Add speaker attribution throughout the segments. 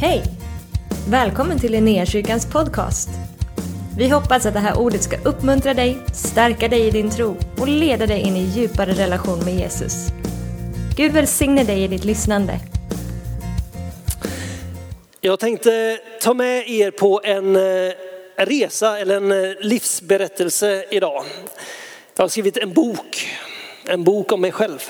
Speaker 1: Hej! Välkommen till Linnéakyrkans podcast. Vi hoppas att det här ordet ska uppmuntra dig, stärka dig i din tro och leda dig in i djupare relation med Jesus. Gud välsigne dig i ditt lyssnande.
Speaker 2: Jag tänkte ta med er på en eh, resa eller en eh, livsberättelse idag. Jag har skrivit en bok, en bok om mig själv.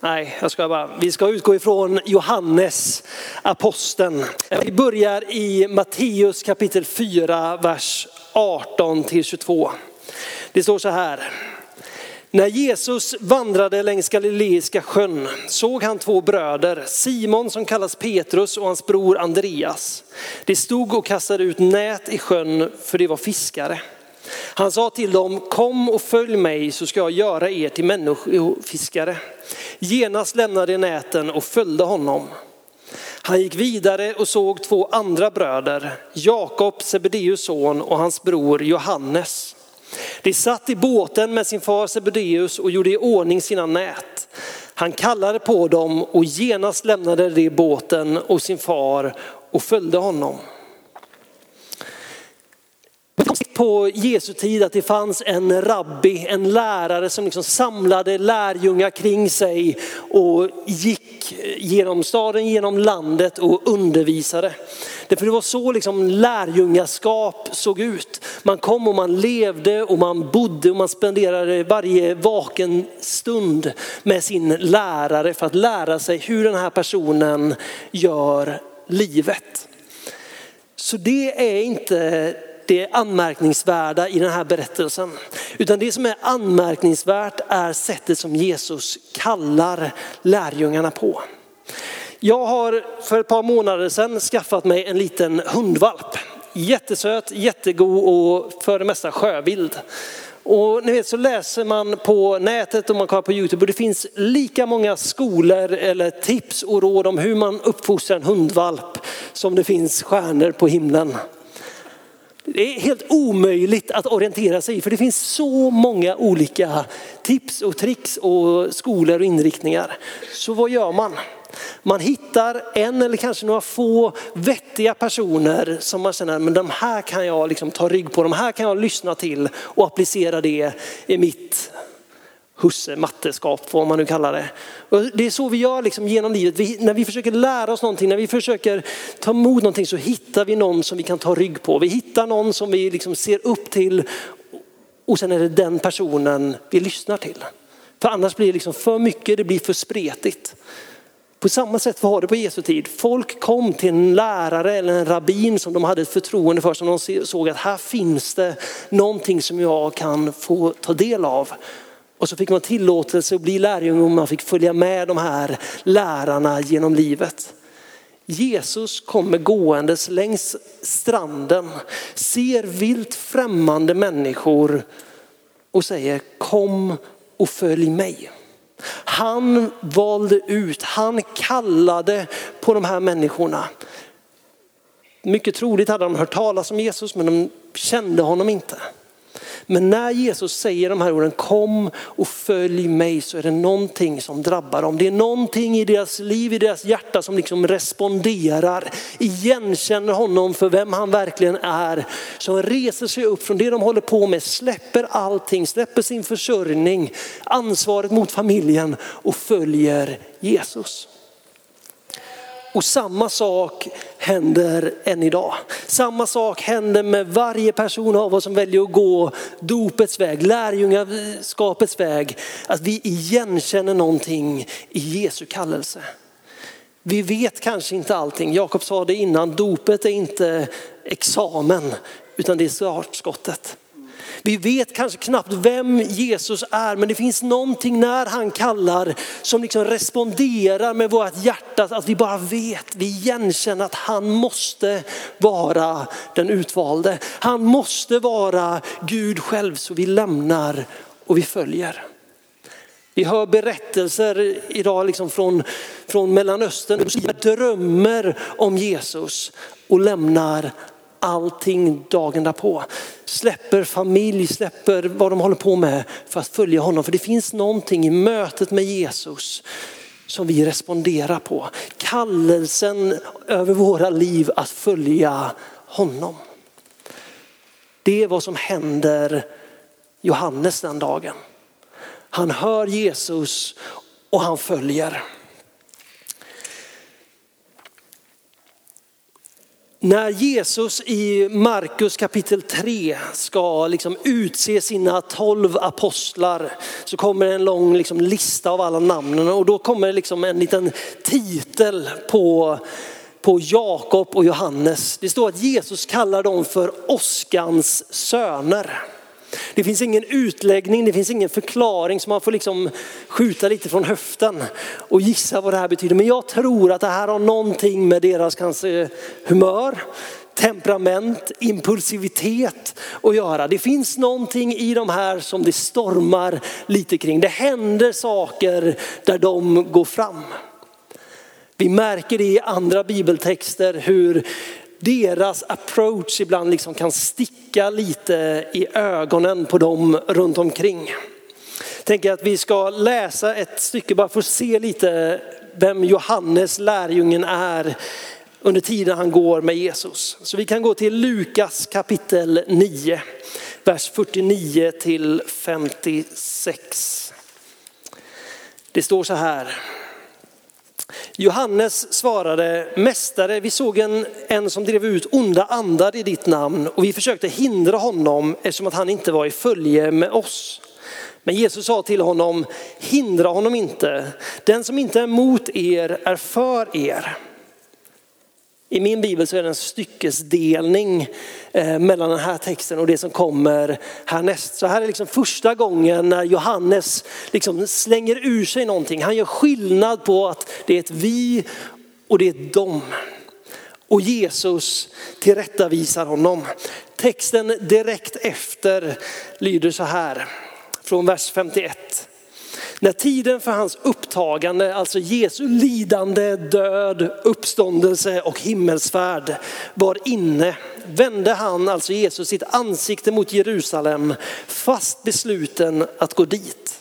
Speaker 2: Nej, jag ska bara. Vi ska utgå ifrån Johannes, aposteln. Vi börjar i Matteus kapitel 4, vers 18 till 22. Det står så här. När Jesus vandrade längs Galileiska sjön såg han två bröder, Simon som kallas Petrus och hans bror Andreas. De stod och kastade ut nät i sjön för de var fiskare. Han sa till dem, kom och följ mig så ska jag göra er till människofiskare. Genast lämnade de näten och följde honom. Han gick vidare och såg två andra bröder, Jakob, Sebedeus son och hans bror Johannes. De satt i båten med sin far Sebedeus och gjorde i ordning sina nät. Han kallade på dem och genast lämnade de båten och sin far och följde honom på Jesu tid att det fanns en rabbi, en lärare som liksom samlade lärjungar kring sig och gick genom staden, genom landet och undervisade. Därför det var så liksom lärjungaskap såg ut. Man kom och man levde och man bodde och man spenderade varje vaken stund med sin lärare för att lära sig hur den här personen gör livet. Så det är inte det anmärkningsvärda i den här berättelsen. Utan det som är anmärkningsvärt är sättet som Jesus kallar lärjungarna på. Jag har för ett par månader sedan skaffat mig en liten hundvalp. Jättesöt, jättegod och för det mesta sjövild. Och ni vet så läser man på nätet och man kollar på Youtube och det finns lika många skolor eller tips och råd om hur man uppfostrar en hundvalp som det finns stjärnor på himlen. Det är helt omöjligt att orientera sig i för det finns så många olika tips och tricks och skolor och inriktningar. Så vad gör man? Man hittar en eller kanske några få vettiga personer som man känner, men de här kan jag liksom ta rygg på, de här kan jag lyssna till och applicera det i mitt husse matteskap, vad man nu kallar det. Och det är så vi gör liksom genom livet. Vi, när vi försöker lära oss någonting, när vi försöker ta emot någonting så hittar vi någon som vi kan ta rygg på. Vi hittar någon som vi liksom ser upp till och sen är det den personen vi lyssnar till. För annars blir det liksom för mycket, det blir för spretigt. På samma sätt var det på Jesu tid. Folk kom till en lärare eller en rabbin som de hade ett förtroende för, som de såg att här finns det någonting som jag kan få ta del av. Och så fick man tillåtelse att bli lärjunge och man fick följa med de här lärarna genom livet. Jesus kommer gåendes längs stranden, ser vilt främmande människor och säger kom och följ mig. Han valde ut, han kallade på de här människorna. Mycket troligt hade de hört talas om Jesus men de kände honom inte. Men när Jesus säger de här orden, kom och följ mig, så är det någonting som drabbar dem. Det är någonting i deras liv, i deras hjärta som liksom responderar, igenkänner honom för vem han verkligen är. Som reser sig upp från det de håller på med, släpper allting, släpper sin försörjning, ansvaret mot familjen och följer Jesus. Och samma sak händer än idag. Samma sak händer med varje person av oss som väljer att gå dopets väg, lärjungaskapets väg. Att vi igenkänner någonting i Jesu kallelse. Vi vet kanske inte allting. Jakob sa det innan, dopet är inte examen utan det är startskottet. Vi vet kanske knappt vem Jesus är, men det finns någonting när han kallar som liksom responderar med vårt hjärta, att vi bara vet, vi igenkänner att han måste vara den utvalde. Han måste vara Gud själv, så vi lämnar och vi följer. Vi hör berättelser idag liksom från, från Mellanöstern, som drömmer om Jesus och lämnar allting dagen därpå. Släpper familj, släpper vad de håller på med för att följa honom. För det finns någonting i mötet med Jesus som vi responderar på. Kallelsen över våra liv att följa honom. Det är vad som händer Johannes den dagen. Han hör Jesus och han följer. När Jesus i Markus kapitel 3 ska liksom utse sina tolv apostlar så kommer en lång liksom lista av alla namnen och då kommer liksom en liten titel på, på Jakob och Johannes. Det står att Jesus kallar dem för åskans söner. Det finns ingen utläggning, det finns ingen förklaring så man får liksom skjuta lite från höften och gissa vad det här betyder. Men jag tror att det här har någonting med deras kanske humör, temperament, impulsivitet att göra. Det finns någonting i de här som det stormar lite kring. Det händer saker där de går fram. Vi märker det i andra bibeltexter hur deras approach ibland liksom kan sticka lite i ögonen på dem runt omkring. Jag tänker att vi ska läsa ett stycke bara för att se lite vem Johannes lärjungen är under tiden han går med Jesus. Så vi kan gå till Lukas kapitel 9, vers 49 till 56. Det står så här. Johannes svarade, Mästare, vi såg en, en som drev ut onda andar i ditt namn och vi försökte hindra honom eftersom att han inte var i följe med oss. Men Jesus sa till honom, hindra honom inte. Den som inte är mot er är för er. I min bibel så är det en styckesdelning eh, mellan den här texten och det som kommer härnäst. Så här är liksom första gången när Johannes liksom slänger ur sig någonting. Han gör skillnad på att det är ett vi och det är ett dom. Och Jesus tillrättavisar honom. Texten direkt efter lyder så här från vers 51. När tiden för hans upptagande, alltså Jesu lidande, död, uppståndelse och himmelsfärd var inne vände han, alltså Jesus, sitt ansikte mot Jerusalem fast besluten att gå dit.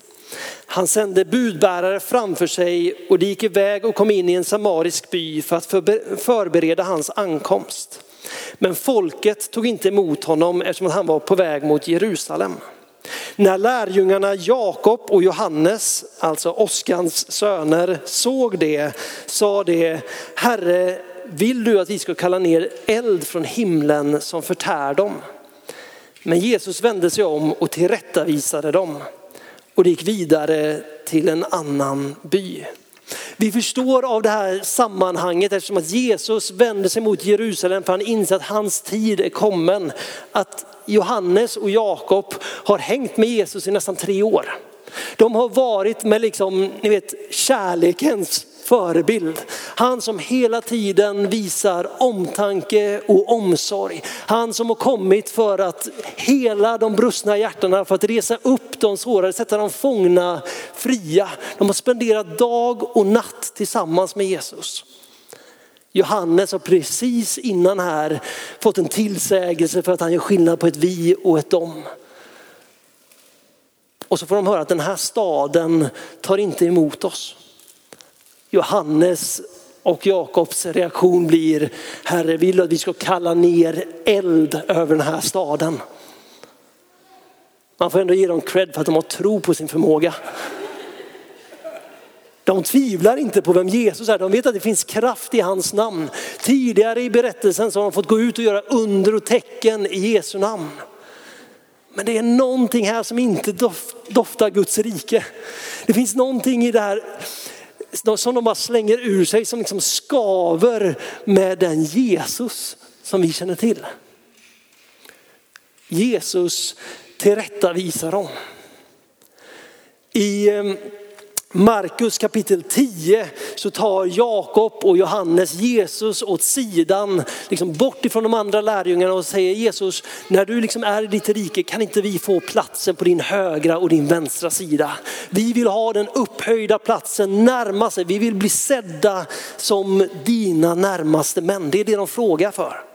Speaker 2: Han sände budbärare framför sig och de gick iväg och kom in i en samarisk by för att förbereda hans ankomst. Men folket tog inte emot honom eftersom han var på väg mot Jerusalem. När lärjungarna Jakob och Johannes, alltså Oskans söner, såg det sa de, Herre, vill du att vi ska kalla ner eld från himlen som förtär dem? Men Jesus vände sig om och tillrättavisade dem och det gick vidare till en annan by. Vi förstår av det här sammanhanget eftersom att Jesus vände sig mot Jerusalem för han inser att hans tid är kommen. Att Johannes och Jakob har hängt med Jesus i nästan tre år. De har varit med liksom, ni vet, kärlekens förebild. Han som hela tiden visar omtanke och omsorg. Han som har kommit för att hela de brustna hjärtana, för att resa upp de sårade, sätta de fångna fria. De har spenderat dag och natt tillsammans med Jesus. Johannes har precis innan här fått en tillsägelse för att han gör skillnad på ett vi och ett dom. Och så får de höra att den här staden tar inte emot oss. Johannes och Jakobs reaktion blir, Herre vill du att vi ska kalla ner eld över den här staden. Man får ändå ge dem cred för att de har tro på sin förmåga. De tvivlar inte på vem Jesus är, de vet att det finns kraft i hans namn. Tidigare i berättelsen så har de fått gå ut och göra under och tecken i Jesu namn. Men det är någonting här som inte doftar Guds rike. Det finns någonting i det här som de bara slänger ur sig som liksom skaver med den Jesus som vi känner till. Jesus tillrättavisar dem. I ehm, Markus kapitel 10 så tar Jakob och Johannes Jesus åt sidan, liksom bort ifrån de andra lärjungarna och säger Jesus, när du liksom är i ditt rike kan inte vi få platsen på din högra och din vänstra sida. Vi vill ha den upphöjda platsen närmast vi vill bli sedda som dina närmaste män. Det är det de frågar för.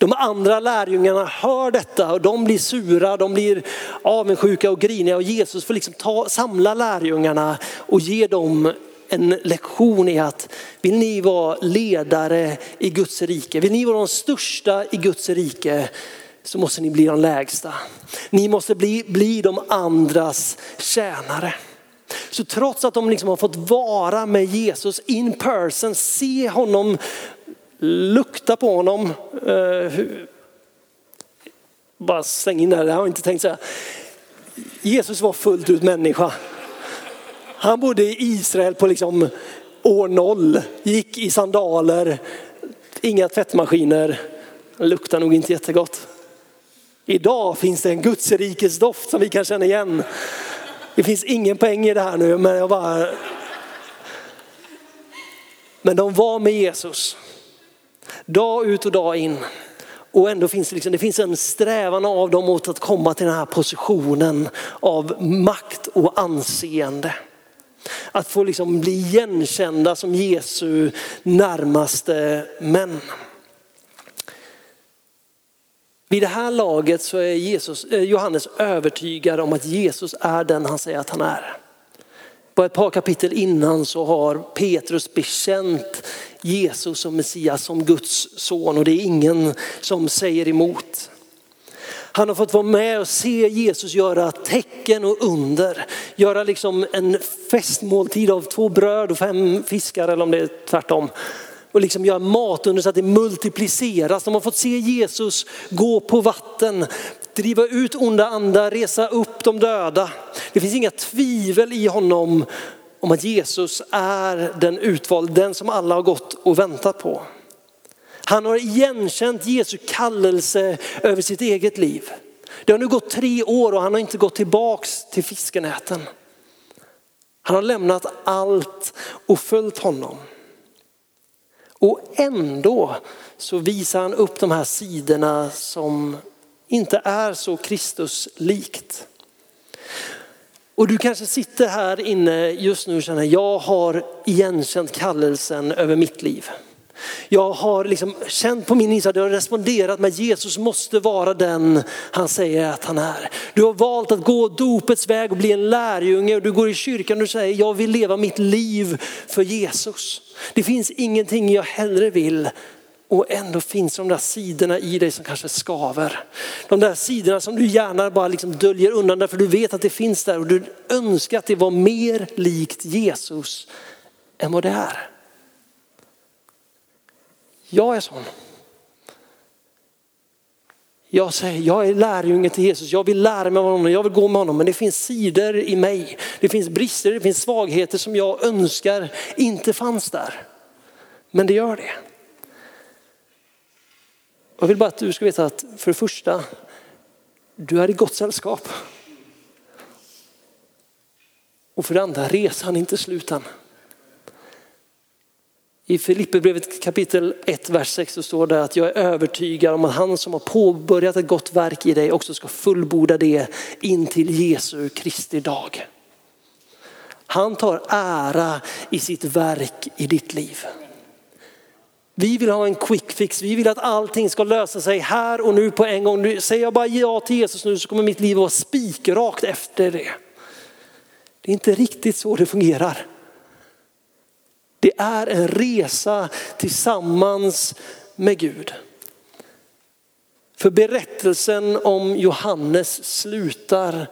Speaker 2: De andra lärjungarna hör detta och de blir sura, de blir avundsjuka och griniga och Jesus får liksom ta, samla lärjungarna och ge dem en lektion i att vill ni vara ledare i Guds rike, vill ni vara de största i Guds rike så måste ni bli de lägsta. Ni måste bli, bli de andras tjänare. Så trots att de liksom har fått vara med Jesus in person, se honom, lukta på honom. Eh, bara släng in det här, det har jag inte tänkt säga. Jesus var fullt ut människa. Han bodde i Israel på liksom år noll, gick i sandaler, inga tvättmaskiner, luktar nog inte jättegott. Idag finns det en Gudsrikes doft som vi kan känna igen. Det finns ingen poäng i det här nu, men jag bara... Men de var med Jesus. Dag ut och dag in. Och ändå finns det, liksom, det finns en strävan av dem mot att komma till den här positionen av makt och anseende. Att få liksom bli igenkända som Jesu närmaste män. Vid det här laget så är Jesus, eh, Johannes övertygad om att Jesus är den han säger att han är. Bara ett par kapitel innan så har Petrus bekänt Jesus som Messias, som Guds son och det är ingen som säger emot. Han har fått vara med och se Jesus göra tecken och under. Göra liksom en festmåltid av två bröd och fem fiskar eller om det är tvärtom och liksom göra mat under så att det multipliceras. De har fått se Jesus gå på vatten, driva ut onda andar, resa upp de döda. Det finns inga tvivel i honom om att Jesus är den utvalde, den som alla har gått och väntat på. Han har igenkänt Jesu kallelse över sitt eget liv. Det har nu gått tre år och han har inte gått tillbaks till fiskenäten. Han har lämnat allt och följt honom. Och ändå så visar han upp de här sidorna som inte är så Kristuslikt. Och du kanske sitter här inne just nu och känner, jag har igenkänt kallelsen över mitt liv. Jag har liksom känt på min insida, jag har responderat med Jesus måste vara den han säger att han är. Du har valt att gå dopets väg och bli en lärjunge och du går i kyrkan och du säger jag vill leva mitt liv för Jesus. Det finns ingenting jag hellre vill och ändå finns de där sidorna i dig som kanske skaver. De där sidorna som du gärna bara liksom döljer undan därför du vet att det finns där och du önskar att det var mer likt Jesus än vad det är. Jag är sån. Jag säger, jag är lärjunge till Jesus, jag vill lära mig av honom, jag vill gå med honom. Men det finns sidor i mig, det finns brister, det finns svagheter som jag önskar inte fanns där. Men det gör det. Jag vill bara att du ska veta att för det första, du är i gott sällskap. Och för det andra, resan är inte sluten. I Filipperbrevet kapitel 1, vers 6 så står det att jag är övertygad om att han som har påbörjat ett gott verk i dig också ska fullborda det in till Jesu Kristi dag. Han tar ära i sitt verk i ditt liv. Vi vill ha en quick fix, vi vill att allting ska lösa sig här och nu på en gång. Säger jag bara ja till Jesus nu så kommer mitt liv vara spikrakt efter det. Det är inte riktigt så det fungerar. Det är en resa tillsammans med Gud. För berättelsen om Johannes slutar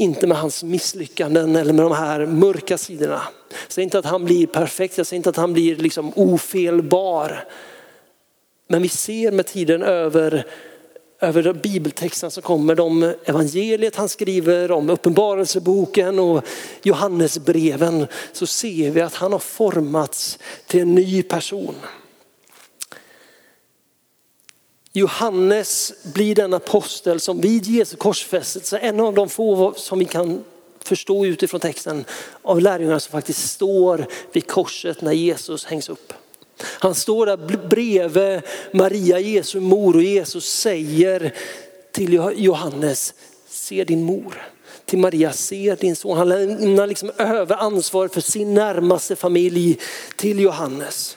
Speaker 2: inte med hans misslyckanden eller med de här mörka sidorna. Jag säger inte att han blir perfekt, jag säger inte att han blir liksom ofelbar. Men vi ser med tiden över över bibeltexterna som kommer, de evangeliet han skriver, om uppenbarelseboken och Johannesbreven, så ser vi att han har formats till en ny person. Johannes blir den apostel som vid Jesu korsfästelse, en av de få som vi kan förstå utifrån texten av lärjungarna som faktiskt står vid korset när Jesus hängs upp. Han står där bredvid Maria, Jesu mor och Jesus säger till Johannes, se din mor. Till Maria, se din son. Han lämnar liksom över ansvaret för sin närmaste familj till Johannes.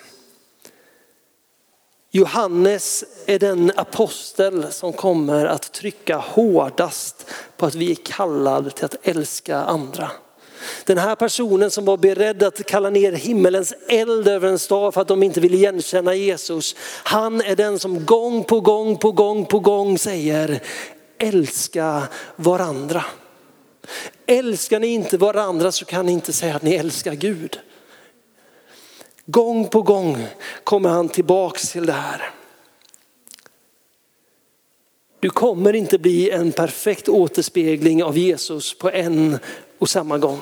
Speaker 2: Johannes är den apostel som kommer att trycka hårdast på att vi är kallade till att älska andra. Den här personen som var beredd att kalla ner himmelens eld över en stad för att de inte ville igenkänna Jesus. Han är den som gång på gång på gång på gång säger älska varandra. Älskar ni inte varandra så kan ni inte säga att ni älskar Gud. Gång på gång kommer han tillbaks till det här. Du kommer inte bli en perfekt återspegling av Jesus på en och samma gång.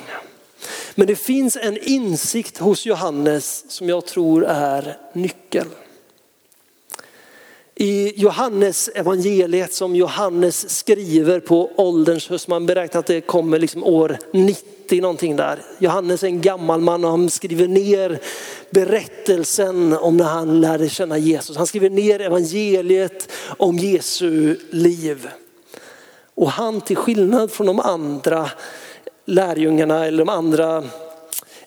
Speaker 2: Men det finns en insikt hos Johannes som jag tror är nyckeln. I Johannes evangeliet som Johannes skriver på ålderns höst, man beräknar att det kommer liksom år 90 någonting där. Johannes är en gammal man och han skriver ner berättelsen om när han lärde känna Jesus. Han skriver ner evangeliet om Jesu liv. Och han till skillnad från de andra lärjungarna eller de andra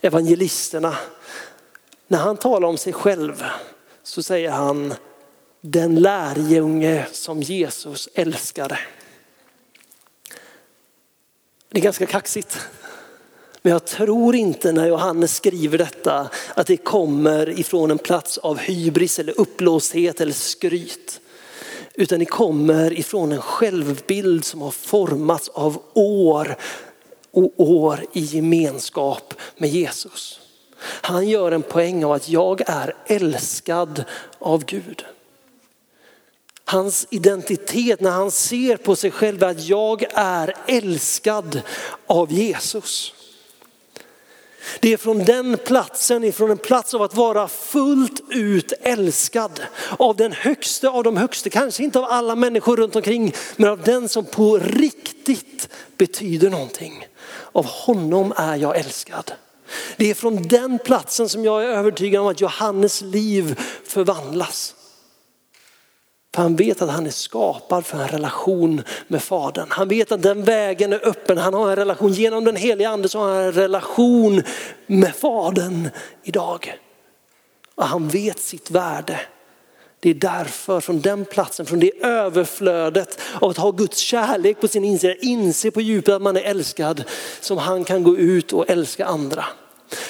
Speaker 2: evangelisterna, när han talar om sig själv så säger han den lärjunge som Jesus älskade. Det är ganska kaxigt. Men jag tror inte när Johannes skriver detta att det kommer ifrån en plats av hybris eller uppblåsthet eller skryt. Utan det kommer ifrån en självbild som har formats av år och år i gemenskap med Jesus. Han gör en poäng av att jag är älskad av Gud. Hans identitet när han ser på sig själv är att jag är älskad av Jesus. Det är från den platsen, från en plats av att vara fullt ut älskad av den högste av de högsta, kanske inte av alla människor runt omkring, men av den som på riktigt betyder någonting. Av honom är jag älskad. Det är från den platsen som jag är övertygad om att Johannes liv förvandlas. För han vet att han är skapad för en relation med Fadern. Han vet att den vägen är öppen. Han har en relation genom den heliga ande så har han en relation med Fadern idag. Och han vet sitt värde. Det är därför från den platsen, från det överflödet av att ha Guds kärlek på sin insida, inse på djupet att man är älskad, som han kan gå ut och älska andra.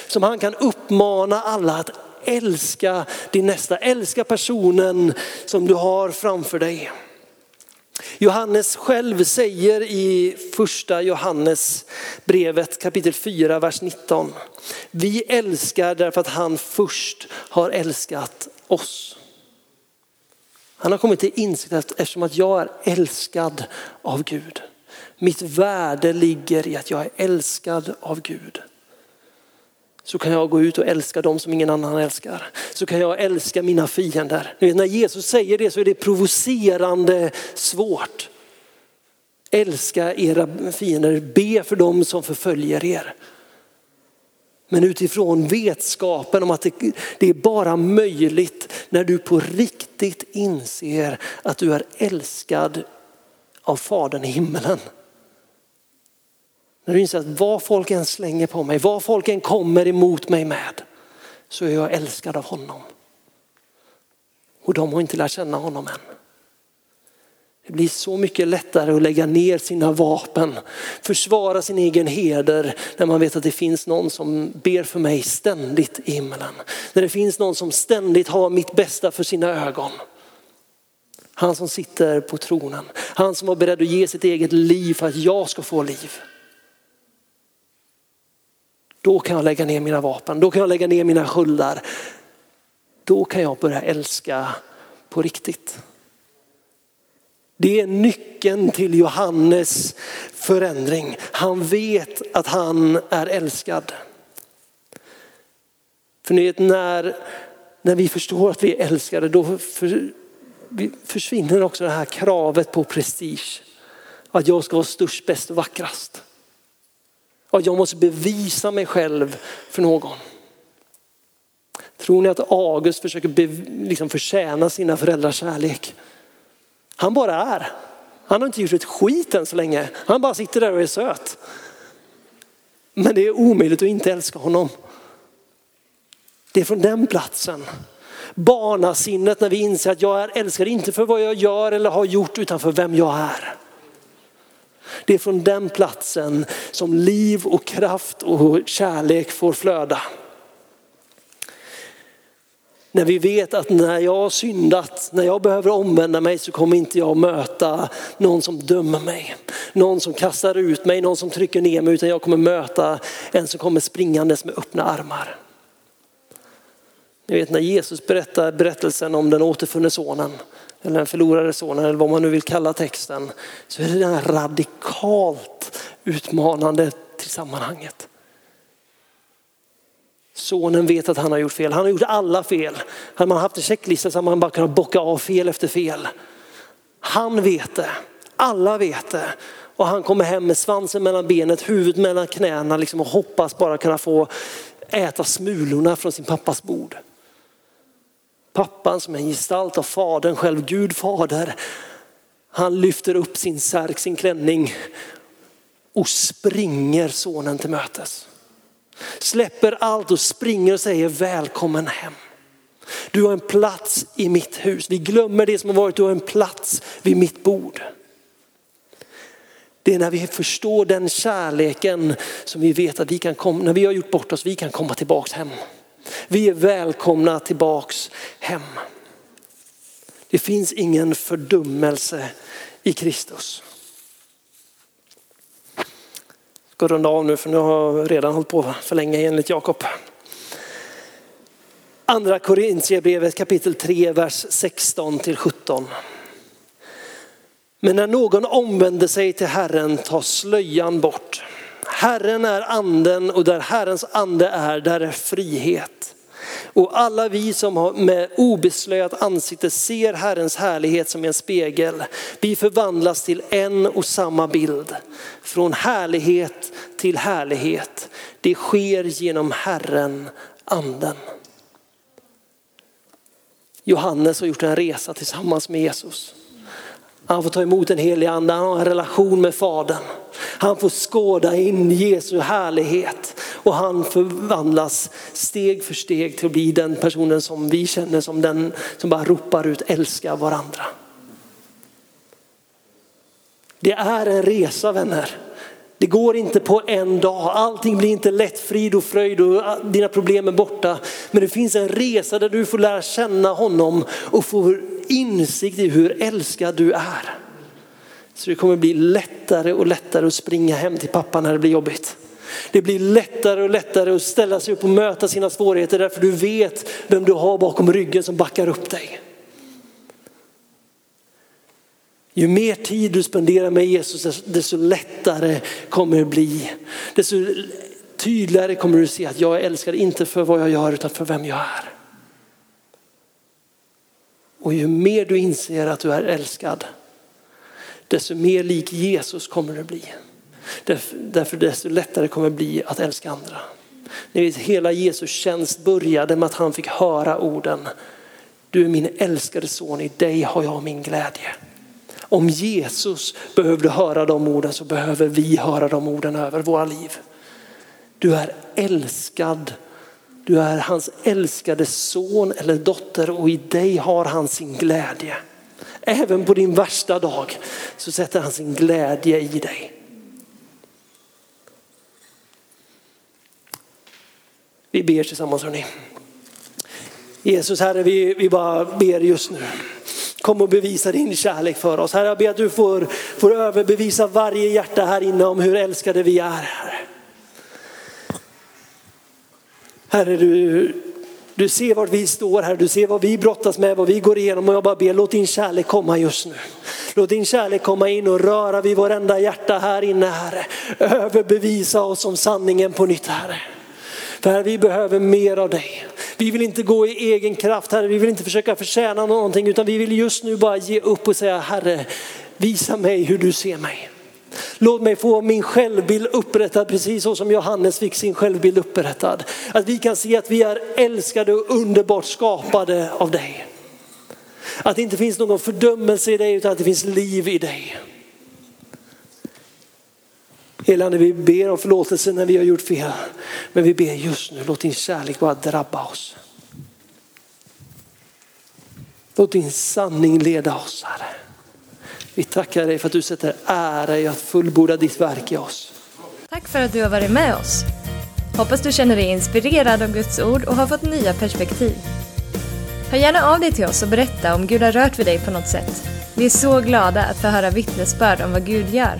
Speaker 2: Som han kan uppmana alla att älska din nästa, älska personen som du har framför dig. Johannes själv säger i första Johannes brevet kapitel 4, vers 19. Vi älskar därför att han först har älskat oss. Han har kommit till insikt att eftersom att jag är älskad av Gud. Mitt värde ligger i att jag är älskad av Gud så kan jag gå ut och älska dem som ingen annan älskar. Så kan jag älska mina fiender. När Jesus säger det så är det provocerande svårt. Älska era fiender, be för dem som förföljer er. Men utifrån vetskapen om att det, det är bara möjligt när du på riktigt inser att du är älskad av Fadern i himmelen. När du inser att vad folk än slänger på mig, vad folk än kommer emot mig med, så är jag älskad av honom. Och de har inte lärt känna honom än. Det blir så mycket lättare att lägga ner sina vapen, försvara sin egen heder när man vet att det finns någon som ber för mig ständigt i himlen. När det finns någon som ständigt har mitt bästa för sina ögon. Han som sitter på tronen, han som var beredd att ge sitt eget liv för att jag ska få liv. Då kan jag lägga ner mina vapen, då kan jag lägga ner mina sköldar. Då kan jag börja älska på riktigt. Det är nyckeln till Johannes förändring. Han vet att han är älskad. För ni vet när, när vi förstår att vi är älskade då för, försvinner också det här kravet på prestige. Att jag ska vara störst, bäst och vackrast. Att jag måste bevisa mig själv för någon. Tror ni att August försöker liksom förtjäna sina föräldrars kärlek? Han bara är. Han har inte gjort ett skit än så länge. Han bara sitter där och är söt. Men det är omöjligt att inte älska honom. Det är från den platsen. Barnasinnet när vi inser att jag är älskad inte för vad jag gör eller har gjort utan för vem jag är. Det är från den platsen som liv och kraft och kärlek får flöda. När vi vet att när jag har syndat, när jag behöver omvända mig så kommer inte jag möta någon som dömer mig. Någon som kastar ut mig, någon som trycker ner mig utan jag kommer möta en som kommer springandes med öppna armar. Ni vet när Jesus berättar berättelsen om den återfunne sonen eller den förlorade sonen eller vad man nu vill kalla texten så är det radikalt utmanande till sammanhanget. Sonen vet att han har gjort fel. Han har gjort alla fel. Hade man haft en checklista så hade man bara kunnat bocka av fel efter fel. Han vet det. Alla vet det. Och han kommer hem med svansen mellan benet, huvudet mellan knäna liksom och hoppas bara kunna få äta smulorna från sin pappas bord. Pappan som är en gestalt av fadern själv, Gud fader. Han lyfter upp sin särk, sin klänning och springer sonen till mötes. Släpper allt och springer och säger välkommen hem. Du har en plats i mitt hus. Vi glömmer det som har varit, du har en plats vid mitt bord. Det är när vi förstår den kärleken som vi vet att vi kan komma, när vi har gjort bort oss, vi kan komma tillbaks hem. Vi är välkomna tillbaks hem. Det finns ingen fördummelse i Kristus. Jag ska runda av nu för nu har jag redan hållit på för länge enligt Jakob. Andra Korintierbrevet kapitel 3, vers 16 till 17. Men när någon omvänder sig till Herren tas slöjan bort. Herren är anden och där Herrens ande är, där är frihet. Och alla vi som med obeslöjat ansikte ser Herrens härlighet som en spegel, vi förvandlas till en och samma bild. Från härlighet till härlighet. Det sker genom Herren, anden. Johannes har gjort en resa tillsammans med Jesus. Han får ta emot en helig ande, han har en relation med Fadern. Han får skåda in Jesu härlighet och han förvandlas steg för steg till att bli den personen som vi känner som den som bara ropar ut älska varandra. Det är en resa vänner. Det går inte på en dag, allting blir inte lätt, frid och fröjd och dina problem är borta. Men det finns en resa där du får lära känna honom och får insikt i hur älskad du är. Så det kommer bli lättare och lättare att springa hem till pappa när det blir jobbigt. Det blir lättare och lättare att ställa sig upp och möta sina svårigheter därför du vet vem du har bakom ryggen som backar upp dig. Ju mer tid du spenderar med Jesus desto lättare kommer det bli. Desto tydligare kommer du se att jag är älskad inte för vad jag gör utan för vem jag är. Och ju mer du inser att du är älskad desto mer lik Jesus kommer du bli. Därför desto lättare kommer det bli att älska andra. Ni vet, hela Jesus tjänst började med att han fick höra orden. Du är min älskade son, i dig har jag min glädje. Om Jesus behövde höra de orden så behöver vi höra de orden över våra liv. Du är älskad. Du är hans älskade son eller dotter och i dig har han sin glädje. Även på din värsta dag så sätter han sin glädje i dig. Vi ber tillsammans hörni. Jesus Herre, vi, vi bara ber just nu. Kom och bevisa din kärlek för oss. Herre, jag ber att du får, får överbevisa varje hjärta här inne om hur älskade vi är. Herre, herre du, du ser vart vi står här, du ser vad vi brottas med, vad vi går igenom och jag bara ber låt din kärlek komma just nu. Låt din kärlek komma in och röra vid varenda hjärta här inne Herre. Överbevisa oss om sanningen på nytt Herre. Herre, vi behöver mer av dig. Vi vill inte gå i egen kraft Herre, vi vill inte försöka förtjäna någonting utan vi vill just nu bara ge upp och säga Herre, visa mig hur du ser mig. Låt mig få min självbild upprättad precis så som Johannes fick sin självbild upprättad. Att vi kan se att vi är älskade och underbart skapade av dig. Att det inte finns någon fördömelse i dig utan att det finns liv i dig. Helande, vi ber om förlåtelse när vi har gjort fel. Men vi ber just nu, låt din kärlek bara drabba oss. Låt din sanning leda oss Herre. Vi tackar dig för att du sätter ära i att fullborda ditt verk i oss.
Speaker 1: Tack för att du har varit med oss. Hoppas du känner dig inspirerad av Guds ord och har fått nya perspektiv. Hör gärna av dig till oss och berätta om Gud har rört vid dig på något sätt. Vi är så glada att få höra vittnesbörd om vad Gud gör.